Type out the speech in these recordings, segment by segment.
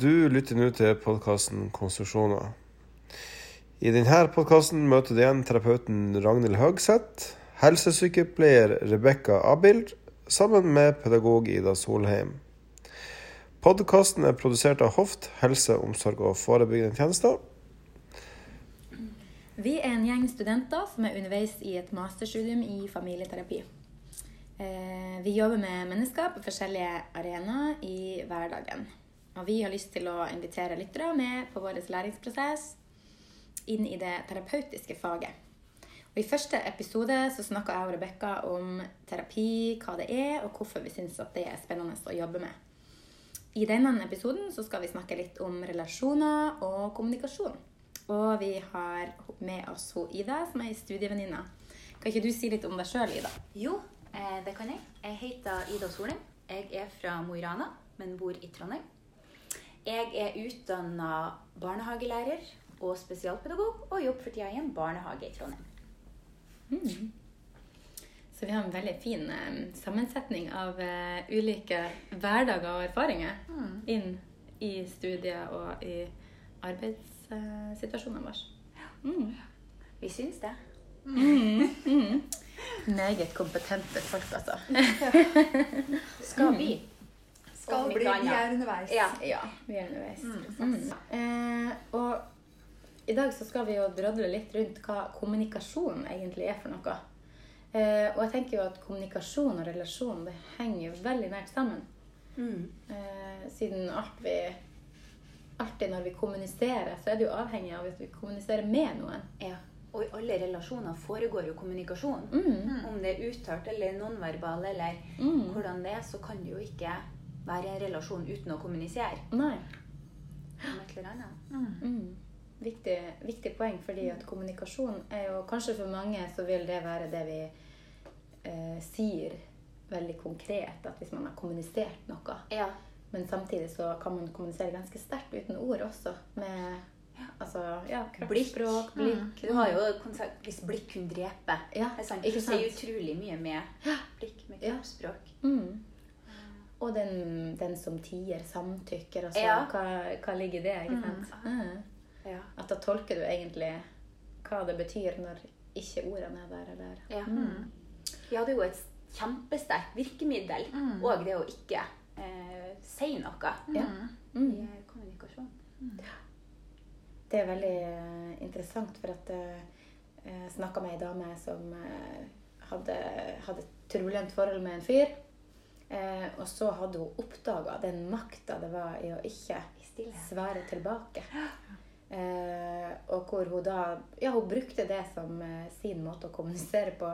Du lytter nå til podkasten Konstruksjoner. I denne podkasten møter du igjen terapeuten Ragnhild Høgseth, helsesykepleier Rebekka Abild, sammen med pedagog Ida Solheim. Podkasten er produsert av Hoft helse, omsorg og forebyggende tjenester. Vi er en gjeng studenter som er underveis i et masterstudium i familieterapi. Eh, Vi jobber med mennesker på forskjellige arenaer i hverdagen. Og vi har lyst til å invitere lyttere med på vår læringsprosess inn i det terapeutiske faget. Og I første episode så snakka jeg og Rebekka om terapi, hva det er, og hvorfor vi syns at det er spennende å jobbe med. I denne episoden så skal vi snakke litt om relasjoner og kommunikasjon. Og vi har med oss hun Ida, som er ei studievenninne. Kan ikke du si litt om deg sjøl, Ida? Jo, eh, det kan jeg. Jeg heter Ida Solheim. Jeg er fra Mo i Rana, men bor i Trondheim. Jeg er utdanna barnehagelærer og spesialpedagog og jobber for tida i en barnehage i Trondheim. Så vi har en veldig fin eh, sammensetning av eh, ulike hverdager og erfaringer inn i studiet og i arbeidssituasjonen vår. Mm. Vi syns det. Meget kompetente folk, altså. Skal bli. Skal bli. Vi er underveis. Ja. Ja, vi er underveis. Mm. Eh, og i dag så skal vi jo drodle litt rundt hva kommunikasjon egentlig er for noe. Eh, og jeg tenker jo at kommunikasjon og relasjon det henger jo veldig nært sammen. Mm. Eh, siden alt vi Alltid når vi kommuniserer, så er det jo avhengig av at vi kommuniserer med noen. ja. Og i alle relasjoner foregår jo kommunikasjon. Mm. Om det er uttalt eller nonverbal eller Mm. hvordan det er, så kan det jo ikke være i en relasjon uten å kommunisere. Nei. Om et eller annet. Mm. Viktig, viktig poeng, fordi at kommunikasjon er jo Kanskje for mange så vil det være det vi eh, sier veldig konkret. At hvis man har kommunisert noe. Ja. Men samtidig så kan man kommunisere ganske sterkt uten ord også. Med altså, ja, kroppsspråk, blikk. Du har jo konsert, hvis blikk kunne drepe. Ja, Det er sant. ikke Det sier utrolig mye med blikk, med Ja. kroppsspråk. Mm. Og den, den som tier, samtykker. Altså, Ja. hva, hva ligger i det? ikke sant? Mm. Ja. At da tolker du egentlig hva det betyr når ikke ordene er der. Eller. Ja. Mm. ja, det er jo et kjempesterkt virkemiddel. Mm. Og det å ikke eh, si noe Ja. i Mm. kommunikasjon. Det er veldig eh, interessant, for at eh, jeg snakka med ei dame som eh, hadde, hadde et turbulent forhold med en fyr. Eh, og så hadde hun oppdaga den makta det var i å ikke svare tilbake. Eh, og hvor hun da Ja, hun brukte det som eh, sin måte å kommunisere på.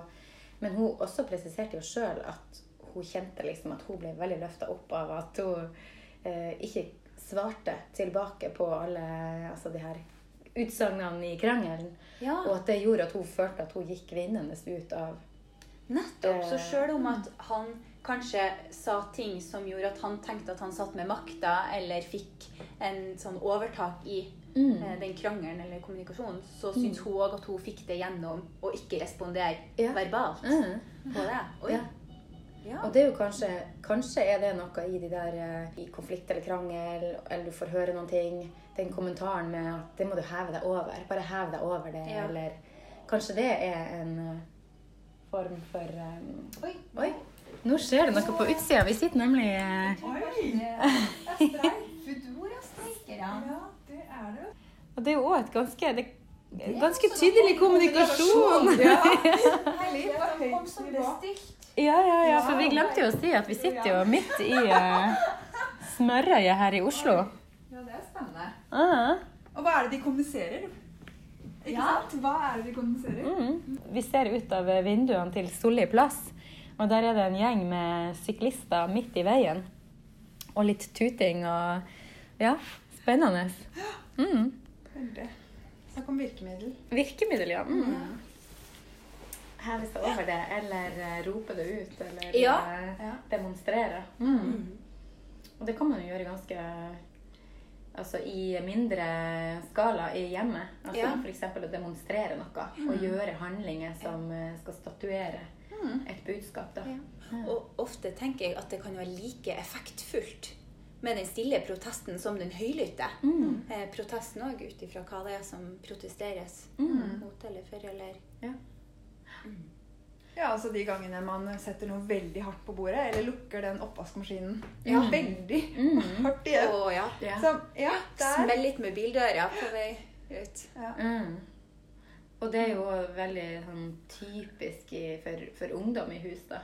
Men hun også presiserte jo sjøl at hun kjente liksom at hun ble veldig løfta opp av at hun eh, ikke svarte tilbake på alle altså de her utsagnene i krangelen. Ja, Og at det gjorde at hun følte at hun gikk vinnende ut av nettopp. Så Eh, sjøl om at han kanskje sa ting som gjorde at han tenkte at han satt med makta, eller fikk en sånn overtak i Mm. eh, den krangelen eller kommunikasjonen, så syns hun òg at hun fikk det gjennom å ikke respondere Ja. verbalt Mm. på det. Ja. Ja. Og det er jo kanskje, kanskje er det noe i de der eh, i konflikt eller krangel, eller du får høre noen ting. Den kommentaren med at det må du heve deg over. Bare hev deg over det. Eller kanskje det er en form for um... Oi. Oi, nå skjer det noe på utsida. Vi sitter nemlig eh, Oi! Foodora-streikere. Ja, det er det. Og det er jo òg et ganske det, Ganske tydelig kommunikasjon. Ja. Var høyt som bestilt. Ja, ja, ja. For vi glemte jo å si at vi sitter jo midt i uh, smørøyet her i Oslo. Ja, det er spennende. Ah. Og hva er det de kommuniserer? Ikke Ja. sant? Hva er det vi kondenserer? Mm. Vi ser ut av vinduene til Solli plass, og der er det en gjeng med syklister midt i veien. Og litt tuting og Ja, spennende. Mm. Veldig. Snakk om virkemiddel. Virkemiddel, ja. Mm. Heve seg over det, eller eh, rope det ut, eller Ja. eh, Ja. demonstrere. Mm. Og det kan man jo gjøre ganske Altså i mindre skala i hjemmet. Altså Ja. F.eks. å demonstrere noe. Og gjøre handlinger som eh, skal statuere et budskap. da. Ja. Og ofte tenker jeg at det kan være like effektfullt med den stille protesten som den høylytte. Mm. Eh, protesten òg ut ifra hva det er som protesteres Mm. mot eller for eller Ja, altså de gangene man setter noe veldig hardt på bordet, eller lukker den oppvaskmaskinen Ja. veldig Mm. hardt igjen. Å ja. Ja. Så ja, der. Smell litt med bildøra på vei ut. Ja. Mm. Og det er jo veldig sånn, typisk i, for, for ungdom i hus, da.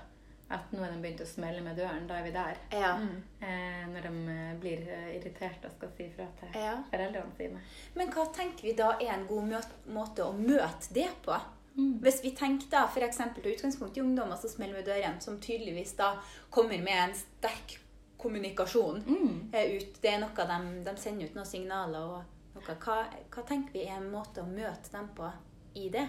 At nå er de begynt å smelle med døren. Da er vi der. Ja. Mm. Eh, når de eh, blir irritert og skal si fra til ja. foreldrene sine. Men hva tenker vi da er en god måte å møte det på? Mm. Hvis vi tenker da f.eks. til utgangspunkt i ungdommer som smeller med døren, som tydeligvis da kommer med en sterk kommunikasjon Mm. eh, ut. Det er noe de, de sender ut noen signaler og noe. Hva, hva tenker vi er en måte å møte dem på i det?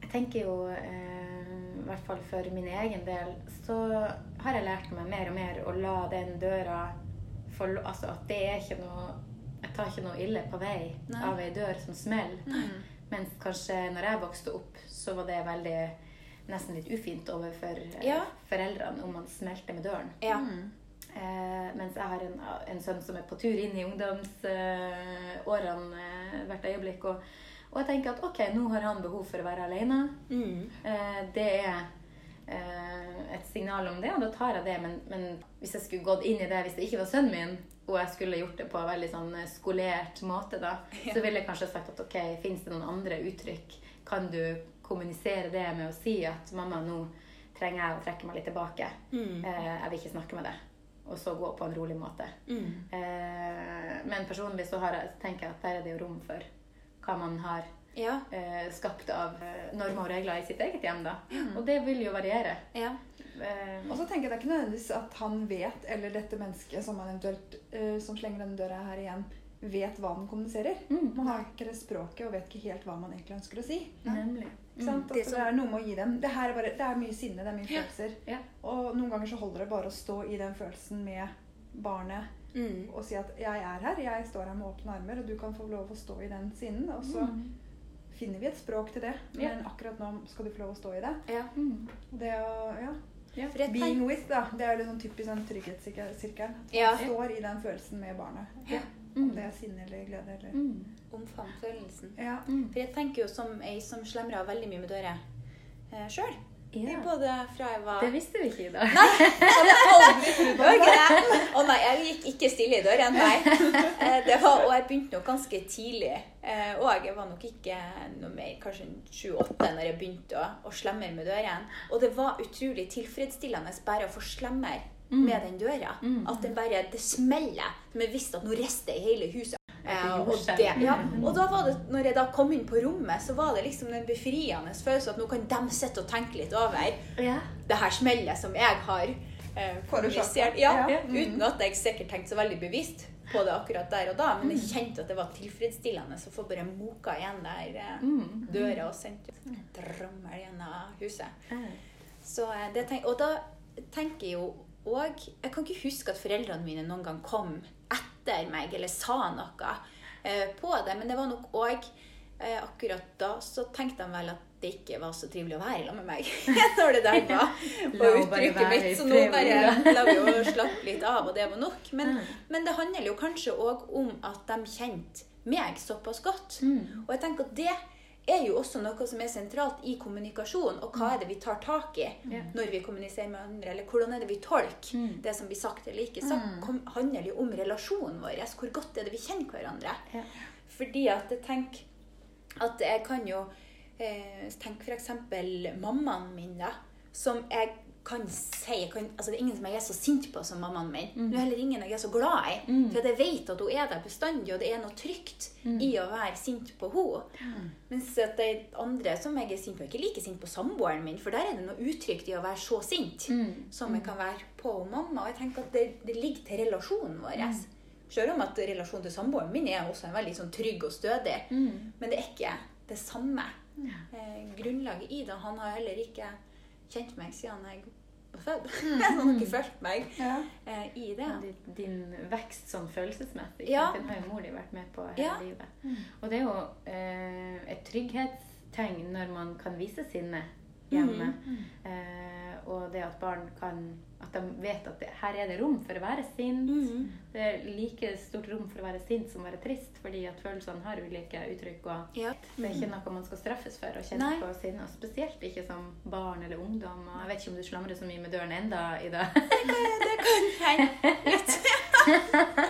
Jeg tenker jo, eh, i hvert fall for min egen del, så har jeg lært meg mer og mer å la den døra få Altså at det er ikke noe Jeg tar ikke noe ille på vei Nei. av ei dør som smeller. Mens kanskje når jeg vokste opp, så var det veldig nesten litt ufint overfor eh, Ja. foreldrene om man smelte med døren. Ja. Mm. Eh, mens jeg har en, en sønn som er på tur inn i ungdomsårene eh, hvert øyeblikk. Og, og jeg tenker at ok, nå har han behov for å være alene. Mm. Eh, det er et signal om det, og da tar jeg det. Men, men hvis jeg skulle gått inn i det hvis det ikke var sønnen min, og jeg skulle gjort det på en veldig sånn eh, skolert måte, da, så ville jeg kanskje sagt at ok, fins det noen andre uttrykk? Kan du kommunisere det med å si at mamma, nå trenger jeg å trekke meg litt tilbake. Mm. Eh, jeg vil ikke snakke med deg. Og så gå på en rolig måte. Mm. Eh, men personlig så har jeg, tenker jeg at der er det jo rom for hva man har Ja. eh, skapt av når normer og regler i sitt eget hjem. da. Og det vil jo variere. Ja. Eh, Og så tenker jeg det er ikke nødvendigvis at han vet, eller dette mennesket som eh, som slenger denne døra her igjen, vet hva den kommuniserer. Mm. Man har ikke det språket og vet ikke helt hva man egentlig ønsker å si. Nemlig. Ikke sant? Det som- det er noe med å gi dem Det, her er bare, det er mye sinne, det er mye Ja. følelser. Ja. Og noen ganger så holder det bare å stå i den følelsen med barnet Mm. og si at 'jeg er her, jeg står her med åpne armer', og du kan få lov å stå i den sinnen. Og så finner vi et språk til det. Ja. Men akkurat nå skal du få lov å stå i det. Ja. Mm. Det å, ja. Ja. Being with, da. Det er liksom sånn typisk en trygghetssirkelen. At Ja. Man står i den følelsen med barnet. Ja. Om Mm. det er sinne eller glede eller Mm. Omfavn følelsen. Ja. Mm. For jeg tenker jo som ei som slemrer veldig mye med dører eh, sjøl. Ja. Både fra jeg var Det visste vi ikke i dag. hadde aldri trodd på det. Å nei, jeg gikk ikke stille i døren, nei. Eh, Det var, og jeg begynte nok ganske tidlig. Eh, Og jeg var nok ikke noe mer, kanskje 7-8 når jeg begynte å, å slemme med døren. Og det var utrolig tilfredsstillende bare å få slemmer med den døra. Mm. At det bare det smeller. Som jeg visste at nå rister i hele huset. Eh, og, det, ja. og da var det, når jeg da kom inn på rommet, så var det liksom den befriende følelsen at nå kan de sitte og tenke litt over Ja. det her smellet som jeg har eh, kommunisert. Ja, Ja. Uten at jeg sikkert tenkte så veldig bevisst på det akkurat der og da. Men jeg kjente at det var tilfredsstillende å få bare moka igjen der eh, Mm. døra og sendt drammel gjennom huset. Eh. Så, eh, det tenk, og da tenker jeg jo òg Jeg kan ikke huske at foreldrene mine noen gang kom etter meg eller sa noe eh, på det, men det var nok òg eh, Akkurat da så tenkte de vel at det ikke var så trivelig å være sammen med meg. Når det der var på uttrykket mitt. Så nå bare la vi jo slappe litt av, og det var nok. Men, men det handler jo kanskje òg om at de kjente meg såpass godt. Mm. Og jeg tenker at det er jo også noe som er sentralt i kommunikasjon. Og hva er det vi tar tak i når vi kommuniserer med andre? Eller hvordan er det vi tolker Mm. det som blir sagt eller ikke sagt? Mm. Handler jo om relasjonen vår. Hvor godt er det vi kjenner hverandre? Ja. Fordi at jeg tenker at jeg kan jo eh, Tenk f.eks. mammaen min, da. Som jeg kan si kan, altså Det er ingen som jeg er så sint på som mammaen min. Mm. Det er heller ingen jeg er så glad i. Mm. For jeg vet at hun er der bestandig, og det er noe trygt Mm. i å være sint på henne. Mens at de andre som jeg er sint på, er ikke like sint på samboeren min, for der er det noe utrygt i å være så sint Mm. som jeg kan være på mamma. Og jeg tenker at det, det ligger til relasjonen vår. Mm. Selv om at relasjonen til samboeren min er også en veldig sånn trygg og stødig. Mm. Men det er ikke det samme eh, grunnlaget i det. Han har heller ikke kjent meg siden jeg var født. Han har ikke fulgt meg Ja. eh, i det. Din, din vekst sånn følelsesmessig, Ja. den har jo mor di vært med på hele Ja. livet. Og det er jo eh, et trygghetstegn når man kan vise sinne hjemme. Eh, og det at barn kan At de vet at det, her er det rom for å være sint. Mhm. Det er like stort rom for å være sint som å være trist, fordi at følelsene har ulike uttrykk. og Ja. Det er ikke noe man skal straffes for å kjenne Nei. på sinne. og Spesielt ikke som barn eller ungdom. Og jeg vet ikke om du slamrer så mye med døren enda, Ida. Det kan hende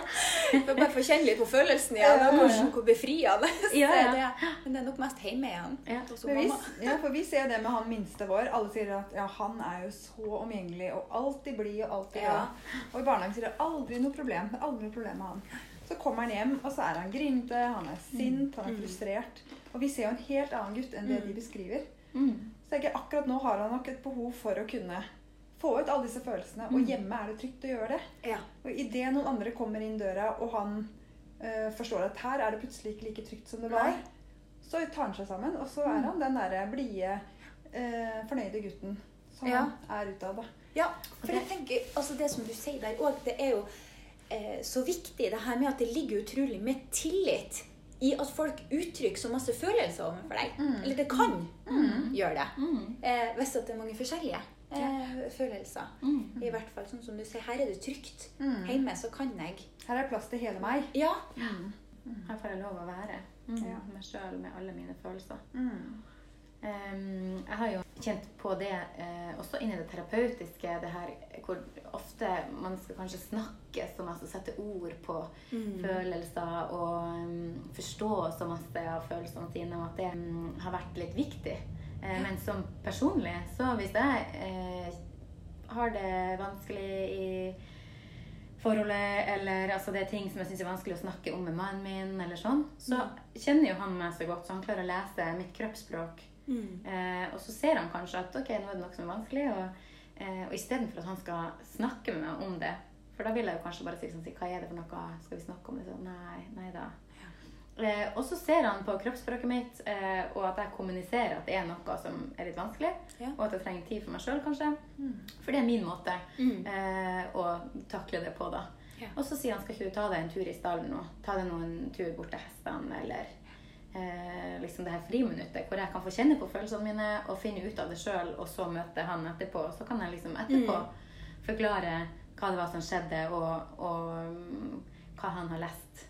Får bare få kjenne litt på følelsen igjen, og hvordan, hvor befriende Ja, ja. det. Men det er nok mest hjemme igjen. Ja. vi, ja, for vi ser det med han minste vår. Alle sier at ja, han er jo så omgjengelig og alltid blid og alltid Ja. Og i barnehagen sier det aldri noe problem. Det er aldri noe problem med han. Så kommer han hjem, og så er han grinete, han er sint, han er frustrert. Og vi ser jo en helt annen gutt enn det de beskriver. Mm. Så jeg tenker, akkurat nå har han nok et behov for å kunne få ut alle disse følelsene. Og hjemme er det trygt å gjøre det. Ja. Og idet noen andre kommer inn døra, og han eh, forstår at her er det plutselig ikke like trygt som det var, Nei. så tar han seg sammen, og så er han den derre blide, eh, fornøyde gutten som Ja. er utad. da. Ja, for jeg tenker, altså det som du sier der òg, det er jo eh, så viktig det her med at det ligger utrolig med tillit i at folk uttrykker så masse følelser overfor deg. Eller det kan gjøre det. Mm. Eh, hvis at det er mange forskjellige eh, følelser. Mm. I hvert fall sånn som du sier, her er det trygt. Mm. Hjemme så kan jeg. Her er plass til hele meg. Ja. Her får jeg lov å være mm. Ja. meg sjøl med alle mine følelser. Mm. Em, jeg har jo kjent på det eh, også inni det terapeutiske, det her hvor ofte man skal kanskje snakke så masse, sette ord på følelser og um, forstå så masse av følelsene sine, og at det um, har vært litt viktig. Eh, men som personlig, så hvis jeg eh, har det vanskelig i forholdet, eller altså det er ting som jeg syns er vanskelig å snakke om med mannen min, eller sånn, så kjenner jo han meg så godt, så han klarer å lese mitt kroppsspråk. Mm. Eh, og så ser han kanskje at ok, nå er det noe som er vanskelig, og, eh, og istedenfor at han skal snakke med meg om det For da vil jeg jo kanskje bare si sånn si, Hva er det for noe? Skal vi snakke om det? Så, nei, nei da. Eh, og så ser han på kroppsspråket mitt, eh, og at jeg kommuniserer at det er noe som er litt vanskelig, Ja. og at jeg trenger tid for meg sjøl, kanskje. For det er min måte Mm. eh, å takle det på, da. Ja. Og så sier han skal ikke du ta deg en tur i stallen nå? Ta deg nå en tur bort til hestene, eller eh, liksom det her friminuttet hvor jeg kan få kjenne på følelsene mine og finne ut av det sjøl, og så møte han etterpå. Så kan jeg liksom etterpå forklare hva det var som skjedde, og, og mm, hva han har lest.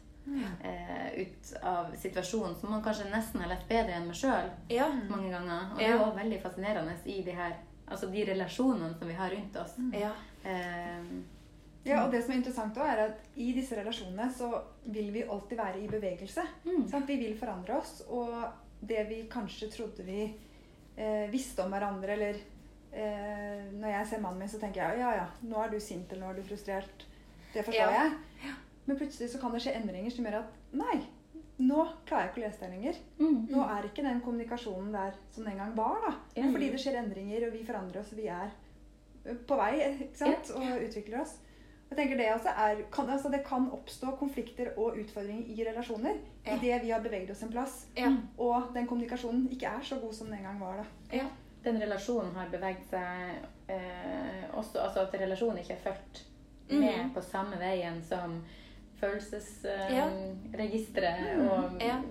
Eh, ut av situasjonen som man kanskje nesten har lest bedre enn meg sjøl Ja. mange ganger. Og det er òg veldig fascinerende i de her Altså de relasjonene som vi har rundt oss. Ja. Eh, Ja, og det som er interessant også, er at i disse relasjonene så vil vi alltid være i bevegelse. Mm. Sant? Vi vil forandre oss, og det vi kanskje trodde vi eh, visste om hverandre, eller eh, Når jeg ser mannen min, så tenker jeg ja, ja, nå er du sint, eller nå er du frustrert. Det forstår Ja. jeg. Men plutselig så kan det skje endringer som gjør at nei, nå klarer jeg ikke å lese deg lenger. mm, Nå er ikke den kommunikasjonen der som den gang var. da. Mm. Fordi det skjer endringer, og vi forandrer oss, og vi er på vei ikke sant? og utvikler oss. Jeg tenker Det også er, kan, altså det kan oppstå konflikter og utfordringer i relasjoner Ja. idet vi har beveget oss en plass, Ja. og den kommunikasjonen ikke er så god som den en gang var. da. Ja. Den relasjonen har beveget seg eh, også Altså at relasjonen ikke er fulgt med med på samme veien som følelsesregisteret og Ja.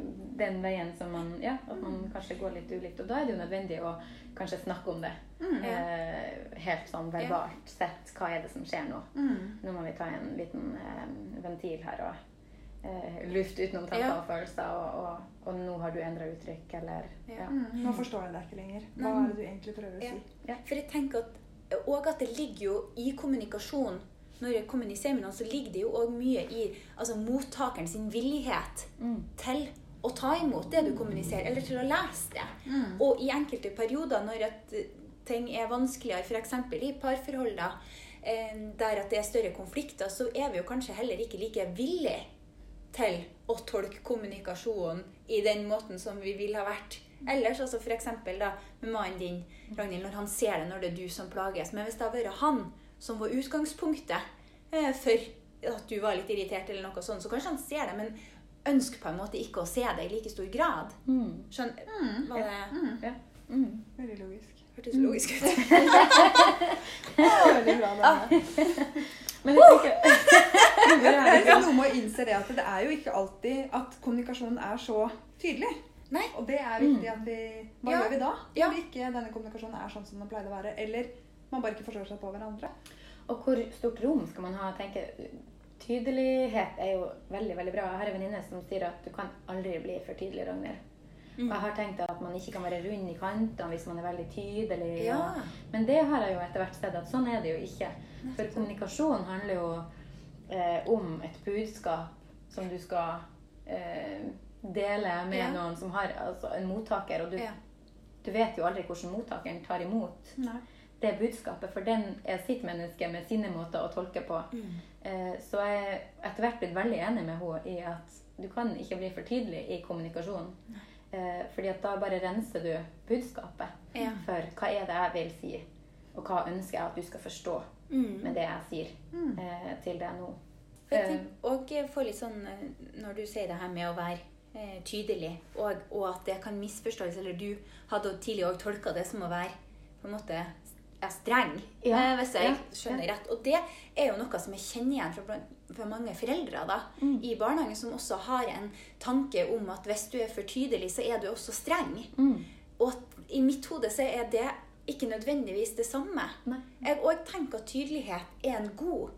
den veien som man Ja, at man kanskje går litt ulikt. Og da er det jo nødvendig å kanskje snakke om det. Eh, helt sånn verbalt sett. Hva er det som skjer nå? Nå må vi ta en liten eh, ventil her og luft lufte utenom tanker Ja. og følelser. Og, og, og nå har du endra uttrykk, eller Ja. ja. Mm, nå forstår jeg deg ikke lenger. Hva er det du egentlig prøver å Ja. si? For jeg tenker at, og at det ligger jo i kommunikasjon Når jeg kommuniserer med noen, så ligger det jo òg mye i altså, mottakeren sin villighet Mm. til å ta imot det du kommuniserer, eller til å lese det. Og i enkelte perioder når at eh, ting er vanskeligere, f.eks. i parforhold, da, eh, der at det er større konflikter, så er vi jo kanskje heller ikke like villige til å tolke kommunikasjonen i den måten som vi ville ha vært. Ellers, altså f.eks. med mannen din, Ragnhild, når han ser det når det er du som plages. Men hvis det hadde vært han som var utgangspunktet eh, for at du var litt irritert, eller noe sånt, så kanskje han ser det, men ønsker på en måte ikke å se det i like stor grad. Mm. Skjønner Var det Ja. Mm. Veldig logisk. hørtes logisk ut? Veldig bra, Dana. Men jeg tenker Det er liksom noe med å innse det at det er jo ikke alltid at kommunikasjonen er så tydelig. Nei. Og det er viktig at vi Hva Ja. gjør vi da? Ja. Ikke denne kommunikasjonen er sånn som den pleide å være? Eller man bare ikke forstår seg på hverandre? Og hvor stort rom skal man ha? Tenker, Tydelighet er jo veldig veldig bra. Jeg har en venninne som sier at du kan aldri bli for tydelig, Ragnhild. Og jeg har tenkt at man ikke kan være rund i kantene hvis man er veldig tydelig. Ja. Og, men det har jeg jo etter hvert sett at sånn er det jo ikke. For kommunikasjon handler jo eh, om et budskap som du skal eh, dele med Ja. noen som har altså, en mottaker. Og du, Ja. du vet jo aldri hvordan mottakeren tar imot Nei. Det budskapet, for den er sitt menneske med sine måter å tolke på. Eh, Så jeg er etter hvert blitt veldig enig med henne i at du kan ikke bli for tydelig i kommunikasjonen. Eh, fordi at da bare renser du budskapet Ja. for hva er det jeg vil si, og hva ønsker jeg at du skal forstå Mm. med det jeg sier eh, til deg nå. For jeg Eh, tenker, og jeg litt sånn eh, Når du sier det her med å være eh, tydelig, og, og at det kan misforstås, eller du hadde tidligere òg tolka det som å være på en måte er streng, Ja, eh, hvis jeg ja, skjønner ja. rett. Og det er jo noe som jeg kjenner igjen fra, fra mange foreldre da, Mm. i barnehagen, som også har en tanke om at hvis du er for tydelig, så er du også streng. mm, Og i mitt hode så er det ikke nødvendigvis det samme. Nei. Jeg òg tenker at tydelighet er en god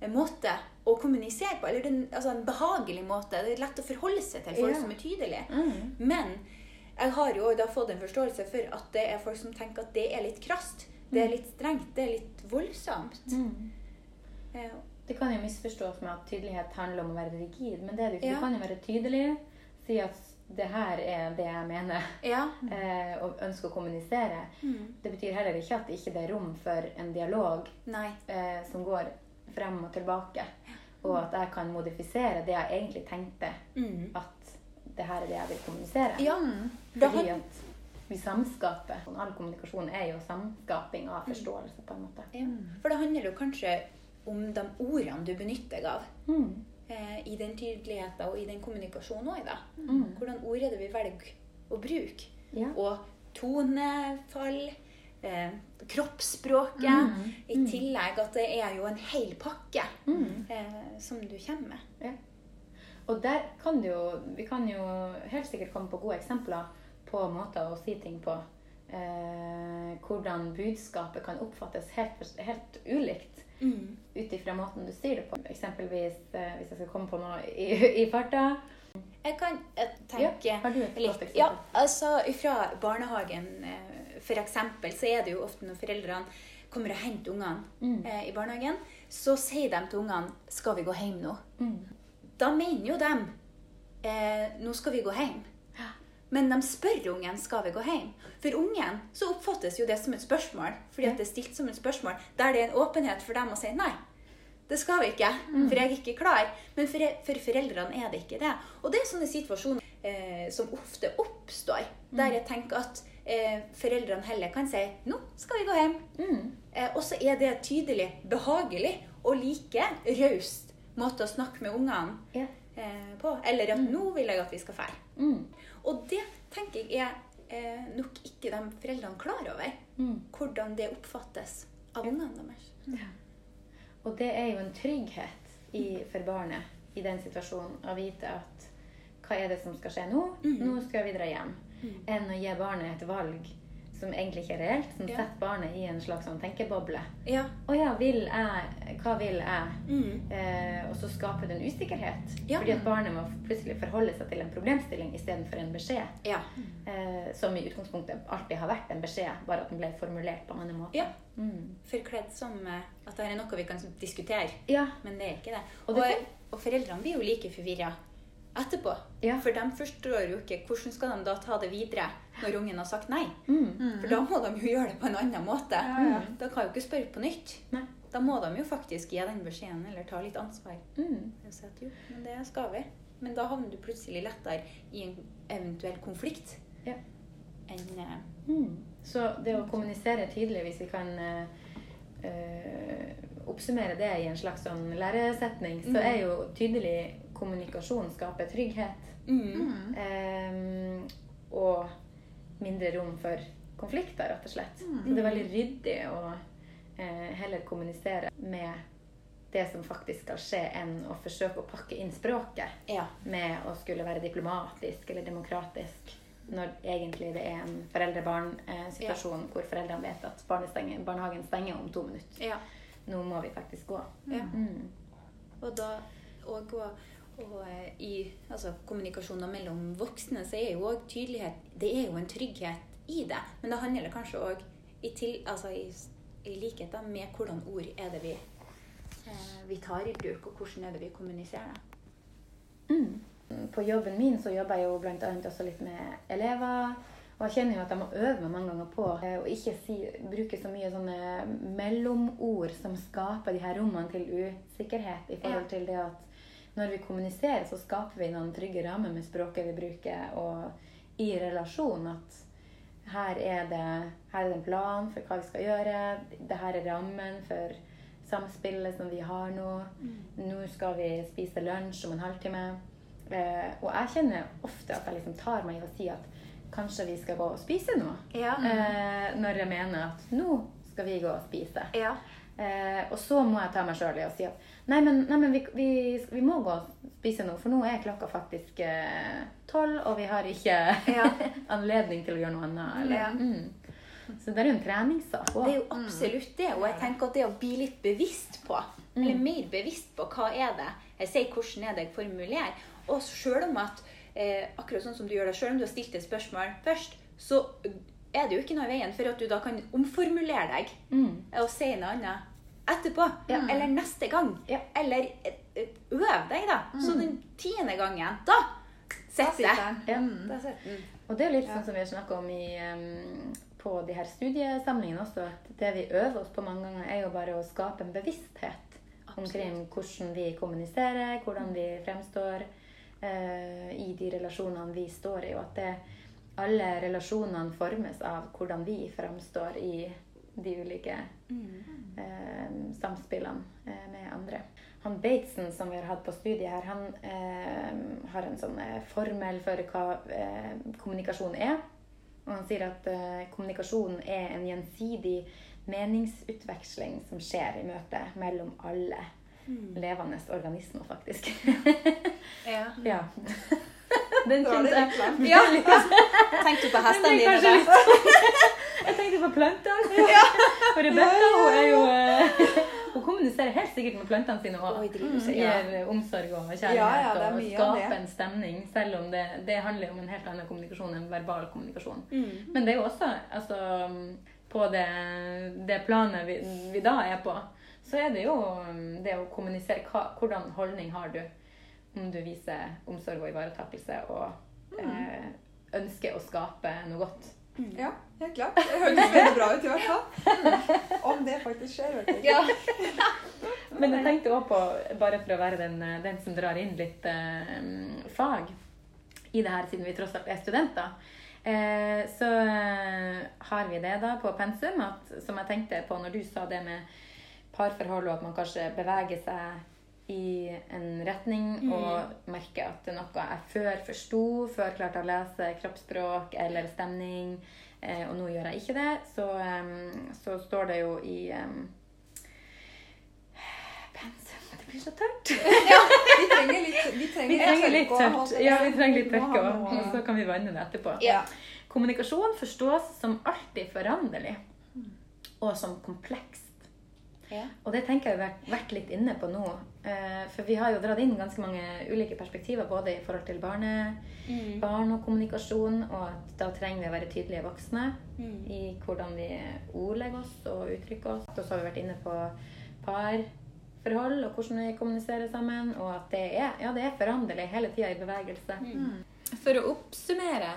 eh, måte å kommunisere på. Eller den, altså en behagelig måte. Det er lett å forholde seg til folk som er tydelige. mm, Men jeg har jo da fått en forståelse for at det er folk som tenker at det er litt krast. Det er litt strengt. Det er litt voldsomt. mm. Eh, Det kan jo misforstås med at tydelighet handler om å være rigid, men det er det ikke. Ja. Du kan jo være tydelig, si at det her er det jeg mener, Ja. eh, og ønsker å kommunisere. Mm. Det betyr heller ikke at det ikke er rom for en dialog eh, som går frem og tilbake. Og at jeg kan modifisere det jeg egentlig tenkte Mm. at det her er det jeg vil kommunisere. Ja. Fordi at vi samskaper. All kommunikasjon er jo samskaping av forståelse, på en måte. ja. For det handler jo kanskje om de ordene du benytter deg av. Mm. eh, i den tydeligheten og i den kommunikasjonen òg, da. Mm. Hvordan ord er det vi velger å bruke? Ja. Og tonefall, eh, kroppsspråket. Mm. I tillegg at det er jo en hel pakke Mm. eh, som du kommer med. Ja. Og der kan du jo Vi kan jo helt sikkert komme på gode eksempler på måter å si ting på. Eh, hvordan budskapet kan oppfattes helt, helt ulikt ut ifra måten du sier det på. Eksempelvis eh, hvis jeg skal komme på noe i, i farta. Jeg kan eh, tenke Ja, litt? Ja, altså fra barnehagen f.eks. for eksempel, så er det jo ofte når foreldrene kommer og henter ungene Mm. eh, i barnehagen, så sier de til ungene 'Skal vi gå hjem nå?' Mm. Da mener jo de eh, 'Nå skal vi gå hjem'. Men de spør ungen skal vi gå hjem. For ungen så oppfattes jo det som et spørsmål, fordi at det er stilt som et spørsmål, der det er en åpenhet for dem å si nei. Det skal vi ikke, for jeg er ikke klar. Men for, for foreldrene er det ikke det. Og det er sånne situasjoner eh, som ofte oppstår, der jeg tenker at eh, foreldrene heller kan si 'nå skal vi gå hjem'. Mm. Eh, og så er det tydelig, behagelig og like raust måte å snakke med ungene Ja. eh, på. Eller at 'nå vil jeg at vi skal fære'. Mm. Og det tenker jeg er eh, nok ikke de foreldrene klar over. Mm. Hvordan det oppfattes av ungene deres. Og det er jo en trygghet i, for barnet i den situasjonen å vite at hva er det som skal skje nå? Mm. Nå skal vi dra hjem. Enn å gi barnet et valg som egentlig ikke er reelt, som Ja. setter barnet i en slags sånn tenkeboble. Ja. Å ja, vil jeg? Hva vil jeg? Mm. Eh, og så skaper det en usikkerhet. Ja. Fordi at barnet må plutselig forholde seg til en problemstilling istedenfor en beskjed. Ja. Eh, som i utgangspunktet alltid har vært en beskjed, bare at den ble formulert på en annen måte. Ja. Mm. Forkledd som eh, at dette er noe vi kan diskutere. ja. Men det er ikke det. Og Og, og, foreldrene blir jo like forvirra etterpå. Ja. For de forstår jo ikke hvordan skal de da ta det videre når ungen har sagt nei. Mm. For da må de jo gjøre det på en annen måte. Ja, ja. Da kan jo ikke spørre på nytt. Nei. Da må de jo faktisk gi den beskjeden eller ta litt ansvar. Mm. Si at jo, men det skal vi. Men da havner du plutselig lettere i en eventuell konflikt Ja. enn uh, Mm. Så det å kommunisere tydelig, hvis vi kan uh, eh, oppsummere det i en slags sånn læresetning, så Mm. er jo tydelig kommunikasjon skaper trygghet. mm. Eh, og mindre rom for konflikter, rett og slett. Så det er veldig ryddig å eh, heller kommunisere med det som faktisk skal skje, enn å forsøke å pakke inn språket Ja. med å skulle være diplomatisk eller demokratisk. når egentlig det er en foreldre-barn-situasjon hvor foreldrene vet at stenger, barnehagen stenger om to minutter. Ja. Nå må vi faktisk gå. ja. Mm. Og da og, og, og eh, i altså, kommunikasjoner mellom voksne så er jo òg tydelighet Det er jo en trygghet i det. Men det handler kanskje òg i, altså, i, i likhet da, med hvordan ord er det vi, eh, vi tar i bruk, og hvordan er det vi kommuniserer det. Mm. På jobben min så jobber jeg jo annet også litt med elever. Og jeg kjenner jo at jeg må øve meg mange ganger på eh, å ikke si, bruke så mye sånne mellomord som skaper de her rommene til usikkerhet i forhold til det at når vi kommuniserer, så skaper vi noen trygge rammer med språket vi bruker, og i relasjon at her er det, her er det en plan for hva vi skal gjøre. Det her er rammen for samspillet som vi har nå. Nå skal vi spise lunsj om en halvtime. Eh, og jeg kjenner ofte at jeg liksom tar meg i å si at kanskje vi skal gå og spise nå. Ja. Eh, når jeg mener at nå skal vi gå og spise. Ja. Eh, og så må jeg ta meg sjøl i å si at nei, men, nei, men vi, vi, vi må gå og spise nå, for nå er klokka faktisk eh, tolv, og vi har ikke Ja. anledning til å gjøre noe annet. Eller, Ja. mm. Så det er jo en treningssak Det er jo absolutt det. Og jeg tenker at det å bli litt bevisst på, eller mer bevisst på hva er det jeg sier, hvordan er det jeg formulerer. Og selv om at, eh, akkurat sånn som du gjør det, selv om du har stilt et spørsmål først, så er det jo ikke noe i veien for at du da kan omformulere deg Mm. og si noe annet etterpå. Ja. Eller neste gang. Ja. Eller eh, øv deg, da. Så den tiende gangen, da sitter jeg. Ja. Mm. Og det er litt sånn som vi har snakka om i, um, på de her studiesamlingene også, at det vi øver oss på mange ganger, er jo bare å skape en bevissthet omkring hvordan vi kommuniserer, hvordan vi fremstår uh, i de relasjonene vi står i, og at det, alle relasjonene formes av hvordan vi fremstår i de ulike eh, samspillene eh, med andre. Han Batesen som vi har hatt på studiet her, han eh, har en sånn eh, formel for hva eh, kommunikasjon er. Og han sier at eh, kommunikasjon er en gjensidig meningsutveksling som skjer i møte mellom alle levende organismer, faktisk. Ja. ja. Den kjente jeg. Ja. Tenkte du på hestene dine? Jeg tenkte på plantene. For Rebekka hun er jo eh, Hun kommuniserer helt sikkert med plantene sine og ja. gir eh, omsorg og kjærlighet Ja, ja, og skaper en stemning, selv om det, det handler om en helt annen kommunikasjon enn verbal kommunikasjon. Mm. Men det er jo også altså, på det, det planet vi, vi da er på, så er det jo um, det å kommunisere hva, hvordan holdning har du om du viser omsorg og ivaretakelse og Mm. eh, ønsker å skape noe godt. Ja, helt klart. Det høres veldig bra ut i hvert fall. Mm. Om det faktisk skjer, vet jeg ikke. Ja. Men jeg tenkte også på, bare for å være den, den som drar inn litt eh, fag i det her, siden vi tross alt er studenter, eh, så eh, har vi det da på pensum, at, som jeg tenkte på når du sa det med parforhold, og at man kanskje beveger seg i en retning og merker at det er noe jeg før forsto, før klarte å lese kroppsspråk eller stemning, eh, og nå gjør jeg ikke det, så, um, så står det jo i um, pensum Det blir så tørt. Vi trenger litt, vi trenger Vi trenger litt tørke tørt. Ja, vi trenger litt tørke òg. Og så kan vi vanne det etterpå. Ja. Kommunikasjon forstås som alltid foranderlig. Og som komplekst. Ja. Og det tenker jeg vi har vært litt inne på nå. Eh, For vi har jo dratt inn ganske mange ulike perspektiver, både i forhold til barne, Mm. barn og kommunikasjon, og at da trenger vi å være tydelige voksne Mm. i hvordan vi ordlegger oss og uttrykker oss. Og så har vi vært inne på parforhold og hvordan vi kommuniserer sammen, og at det er, ja, det er foranderlig hele tida i bevegelse. Mm. For å oppsummere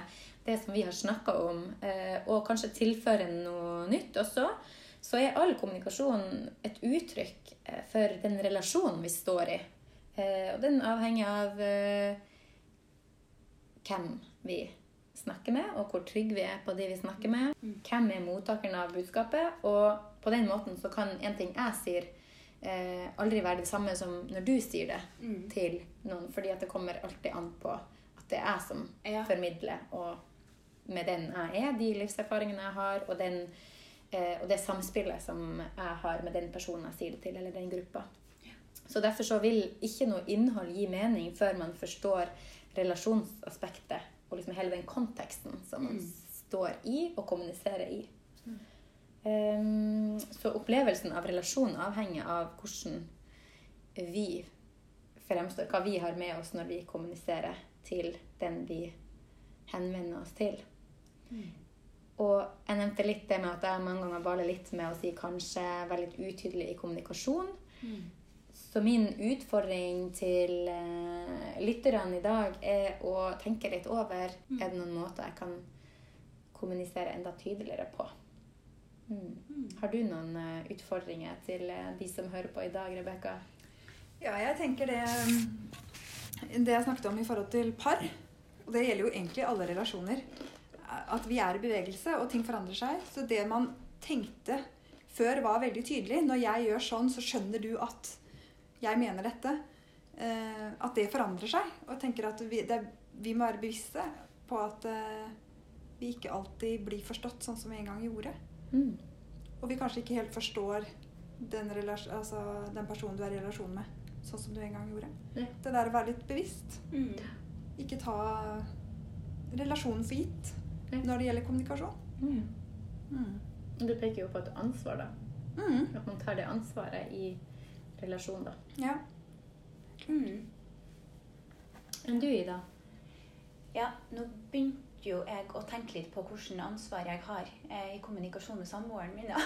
det som vi har snakka om, eh, og kanskje tilføre noe nytt også, så er all kommunikasjon et uttrykk eh, for den relasjonen vi står i. Eh, Og den avhenger av eh, hvem vi snakker med, og hvor trygge vi er på de vi snakker med. Hvem er mottakeren av budskapet? Og på den måten så kan en ting jeg sier, aldri være det samme som når du sier det Mm. til noen. Fordi at det kommer alltid an på at det er jeg som Ja. formidler, og med den jeg er, de livserfaringene jeg har, og, den, og det samspillet som jeg har med den personen jeg sier det til, eller den gruppa. Så derfor så vil ikke noe innhold gi mening før man forstår relasjonsaspektet og liksom hele den konteksten som man står i og kommuniserer i. Um, så opplevelsen av relasjon avhenger av hvordan vi fremstår, hva vi har med oss når vi kommuniserer til den vi henvender oss til. Og jeg nevnte litt det med at jeg mange ganger baler litt med å si kanskje være litt utydelig i kommunikasjon. Så min utfordring til uh, lytterne i dag er å tenke litt over er det noen måter jeg kan kommunisere enda tydeligere på. Mm. Har du noen uh, utfordringer til uh, de som hører på i dag, Rebekka? Ja, jeg tenker det Det jeg snakket om i forhold til par, og det gjelder jo egentlig alle relasjoner, at vi er i bevegelse, og ting forandrer seg. Så det man tenkte før, var veldig tydelig. Når jeg gjør sånn, så skjønner du at jeg mener dette. Eh, at det forandrer seg. Og jeg tenker at vi, det, vi må være bevisste på at eh, vi ikke alltid blir forstått sånn som vi en gang gjorde. Mm. Og vi kanskje ikke helt forstår den, altså, den personen du er i relasjon med, sånn som du en gang gjorde. Ja. Det der å være litt bevisst. Mm. Ikke ta relasjonen for gitt Ja. når det gjelder kommunikasjon. Mm. Mm. Du peker jo på et ansvar, da. Mm. At man tar det ansvaret i relasjon, da. Ja. Mm. Enn du, Ida? Ja, nå begynte jo jeg å tenke litt på hvilket ansvar jeg har eh, i kommunikasjon med samboeren min. Ja.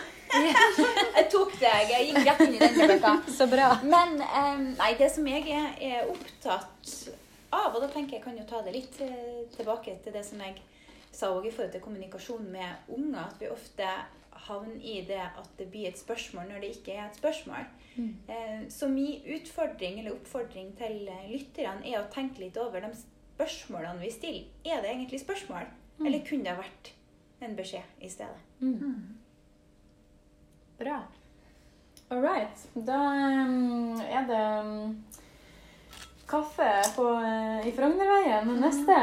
jeg tok det, jeg gikk rett inn i den Rebekka. Så bra. Men eh, nei, det som jeg er, er opptatt av, og da tenker jeg kan jo ta det litt eh, tilbake til det som jeg sa også i forhold til kommunikasjon med unger, at vi ofte havner i det at det blir et spørsmål når det ikke er et spørsmål. Mm. Eh, så min utfordring eller oppfordring til eh, lytterne er å tenke litt over de spørsmålene vi stiller. Er det egentlig spørsmål, eller kunne det ha vært en beskjed i stedet? Mm. Bra. All right. Da um, er det um, kaffe på, eh, i Frognerveien neste.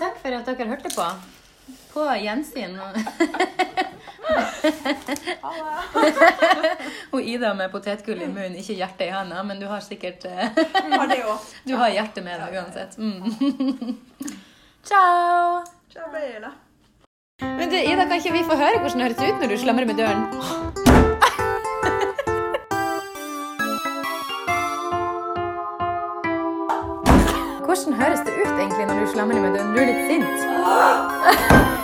Takk for at dere hørte på. På gjensyn. Og Ida med potetgull i munnen, ikke hjerte i handa, men du har sikkert eh, Har det òg. Du har hjertet med deg uansett. Mm. Ciao! Ciao, Bella. Men du, Ida, kan ikke vi få høre hvordan det høres ut når du slamrer med døren? Hvordan høres det ut egentlig når du slamrer med den? Du er litt sint.